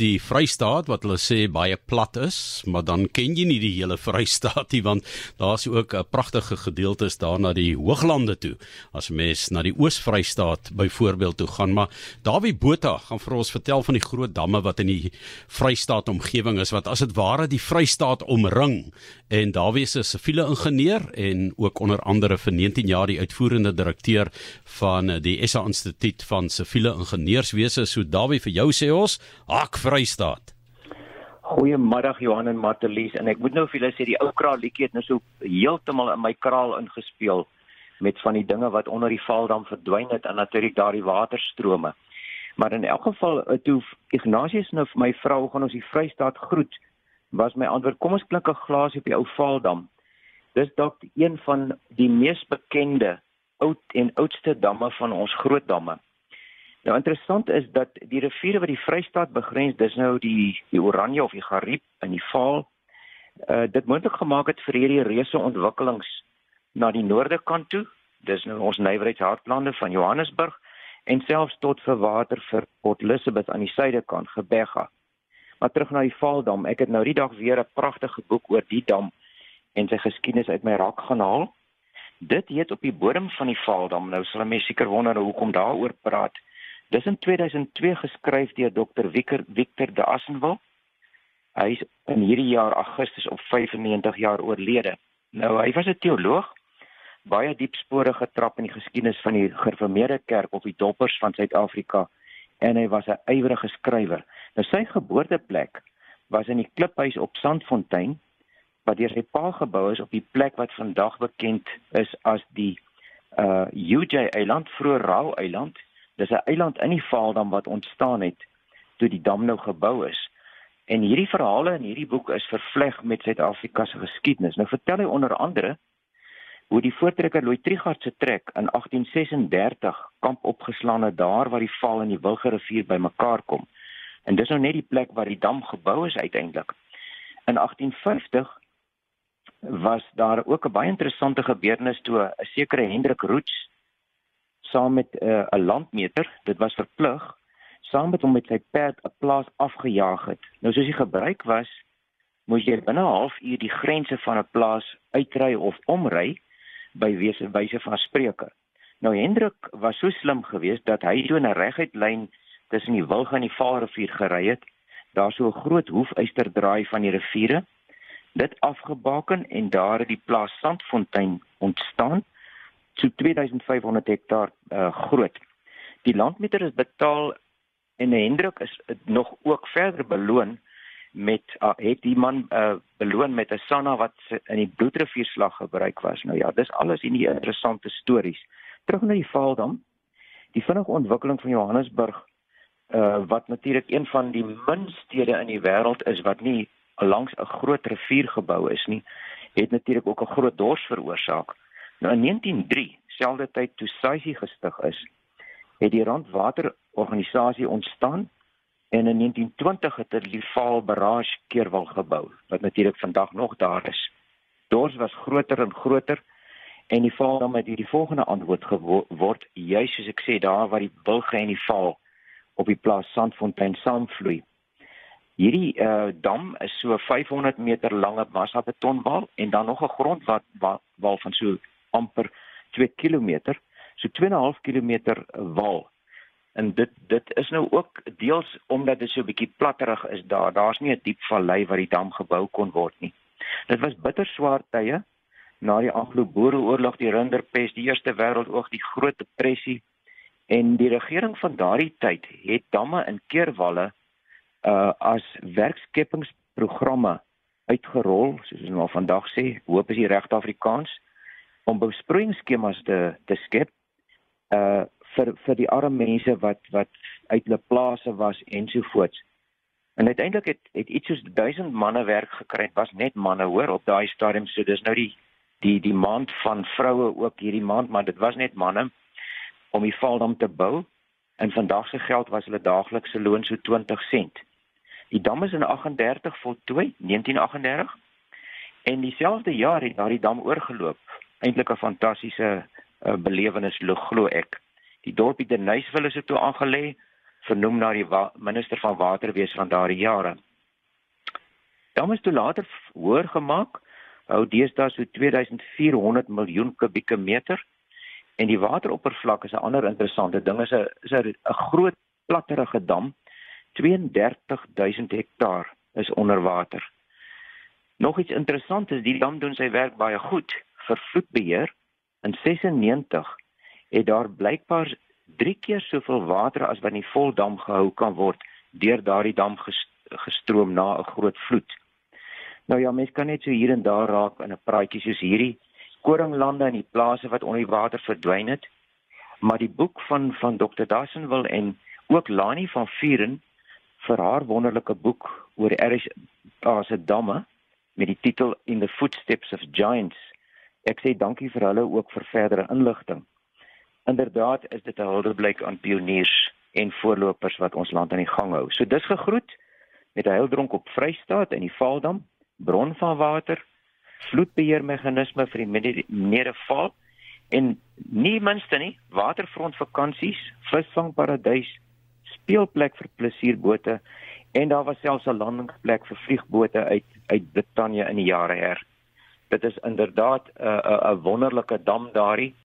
die Vrystaat wat hulle sê baie plat is, maar dan ken jy nie die hele Vrystaat nie want daar's ook 'n pragtige gedeeltes daar na die Hooglande toe. As mens na die Oos-Vrystaat byvoorbeeld toe gaan, maar Dawie Botha gaan vir ons vertel van die groot damme wat in die Vrystaat omgewing is wat as dit ware die Vrystaat omring. En Dawie is 'n siviele ingenieur en ook onder andere vir 19 jaar die uitvoerende direkteur van die SA Instituut van Siviele Ingenieurswese. So Dawie vir jou sê ons, hak Vrystaat. Goeiemiddag Johan en Matelies en ek moet nou vir julle sê die ou kraal liedjie het nou so heeltemal in my kraal ingespeel met van die dinge wat onder die Valdam verdwyn het en natuurlik daardie waterstrome. Maar in elk geval eh, toe Ignatius nou vir my vrou gaan ons die Vrystaat groet was my antwoord kom ons klink 'n glasie op die ou Valdam. Dis dalk een van die mees bekende oud en oudste damme van ons groot damme. Nou interessant is dat die riviere wat die Vrystaat begrens, dis nou die die Oranje of die Gariep in die Vaal. Uh dit moontlik gemaak het vir hierdie reuse ontwikkelings na die noorde kant toe. Dis nou ons nywerheidshartlande van Johannesburg en selfs tot vir water vir Port Elizabeth aan die suidekant Gebega. Maar terug na die Vaaldam. Ek het nou die dag weer 'n pragtige boek oor die dam en sy geskiedenis uit my rak gaan haal. Dit het op die bodem van die Vaaldam. Nou sal mense seker wonder hoekom daaroor praat. Dis in 2002 geskryf deur Dr. Victor Victor de Assenwil. Hy is in hierdie jaar Augustus op 95 jaar oorlede. Nou hy was 'n teoloog, baie diep spore getrap in die geskiedenis van die gereformeerde kerk of die doppers van Suid-Afrika en hy was 'n ywerige skrywer. Nou sy geboorteplek was in die kliphuis op Sandfontein wat deur sy pa gebou is op die plek wat vandag bekend is as die uh UJ Eiland, vroeër Rau Eiland Dis 'n eiland in die Vaaldam wat ontstaan het toe die dam nou gebou is. En hierdie verhale in hierdie boek is vervleg met Suid-Afrika se geskiedenis. Nou vertel hy onder andere hoe die voortrekker Louis Trichardt se trek in 1836 kamp opgeslaan het daar waar die Vaal en die Wilgerivier bymekaar kom. En dis nou net die plek waar die dam gebou is uiteindelik. In 1850 was daar ook 'n baie interessante gebeurtenis toe 'n sekere Hendrik Roots saam met eh, 'n uh, landmeter, dit was verplig, saam met hom met sy perd 'n plaas afgejaag het. Nou soos die gebruik was, moes jy binne 'n halfuur die grense van 'n plaas uitry of omry by wese wyse van spreuke. Nou Hendrik was so slim geweest dat hy so 'n reguit lyn tussen die Wilg en die Vaalrivier gery het. Daar so 'n groot hoefyster draai van die riviere. Dit afgebaken en daar het die plaas Sandfontein ontstaan so 2500 hektaar uh, groot. Die landmeter is betaal en Hendrik is nog ook verder beloon met uh, het die man uh, beloon met 'n sanna wat in die bloedrivierslag gebruik was. Nou ja, dis alles in die interessante stories. Terug na die Vaaldam. Die vinnige ontwikkeling van Johannesburg uh wat natuurlik een van die min stede in die wêreld is wat nie langs 'n groot rivier gebou is nie, het natuurlik ook 'n groot dors veroorsaak. Nou in 1903, selfde tyd toe SAICI gestig is, het die Randwaterorganisasie ontstaan en in 1920 het hulle die Vaal Barrage keerwal gebou wat natuurlik vandag nog daar is. Dors was groter en groter en die Vaal dan met hierdie volgende antwoord geword, juis soos ek sê daar waar die Bulge en die Vaal op die plaas Sandfontein saamvloei. Hierdie uh, dam is so 500 meter lange massa betonwal en dan nog 'n grondwal wal van so amper 2 km, so 2.5 km wal. En dit dit is nou ook deels omdat dit so 'n bietjie platterig is daar. Daar's nie 'n diep vallei waar die dam gebou kon word nie. Dit was bitter swaar tye na die Anglo-Boereoorlog, die Rinderpes, die Eerste Wêreldoorlog, die Groot Depressie en die regering van daardie tyd het damme en keerwalle uh as werkskepingsprogramme uitgerol, soos ons nou vandag sê, hoop is die regte Afrikaans om besproeiingsskemas te te skep uh vir vir die arme mense wat wat uit hulle plase was ensovoorts. En uiteindelik het het iets soos 1000 manne werk gekry. Was net manne hoor op daai stadium. So dis nou die die die maand van vroue ook hierdie maand, maar dit was net manne om die valdam te bou. En vandag se geld was hulle daaglikse loon so 20 sent. Die dam is in 38 voltooi, 1938. En dieselfde jaar het daardie dam oorgeloop eintlik 'n fantastiese uh, belewenis glo ek. Die dorpie Denysville is toe aangelê vernoem na die minister van waterwees van daardie jare. Dan is toe later hoër gemaak, hou deesdae so 2400 miljoen kubieke meter en die wateroppervlak is 'n ander interessante ding is 'n is 'n groot platterige dam 32000 hektaar is onder water. Nog iets interessant is die dam doen sy werk baie goed vir vloedbeheer. In 96 het daar blykbaar 3 keer soveel water as wat in die voldam gehou kan word deur daardie dam gestroom na 'n groot vloed. Nou ja, mens kan net so hier en daar raak in 'n praatjie soos hierdie koringlande en die plase wat onder die water verdwyn het. Maar die boek van van Dr. Dassenwil en ook Lani van Vuren vir haar wonderlike boek oor RSA se damme met die titel In the Footsteps of Giants. Ek sê dankie vir hulle ook vir verdere inligting. Inderdaad is dit 'n huldeblyk aan pioniers en voorlopers wat ons land aan die gang hou. So dis gegroet met 'n heildronk op Vrystaat en die Vaaldam, bron van water, vloedbeheermeganisme vir die Nereval en nie minste nie, waterfront vakansies, visvangparadys, speelplek vir plesierbote en daar was selfs 'n landingsplek vir vliegbote uit uit Brittanje in die jare her. Dit is inderdaad 'n uh, 'n uh, wonderlike dam daarin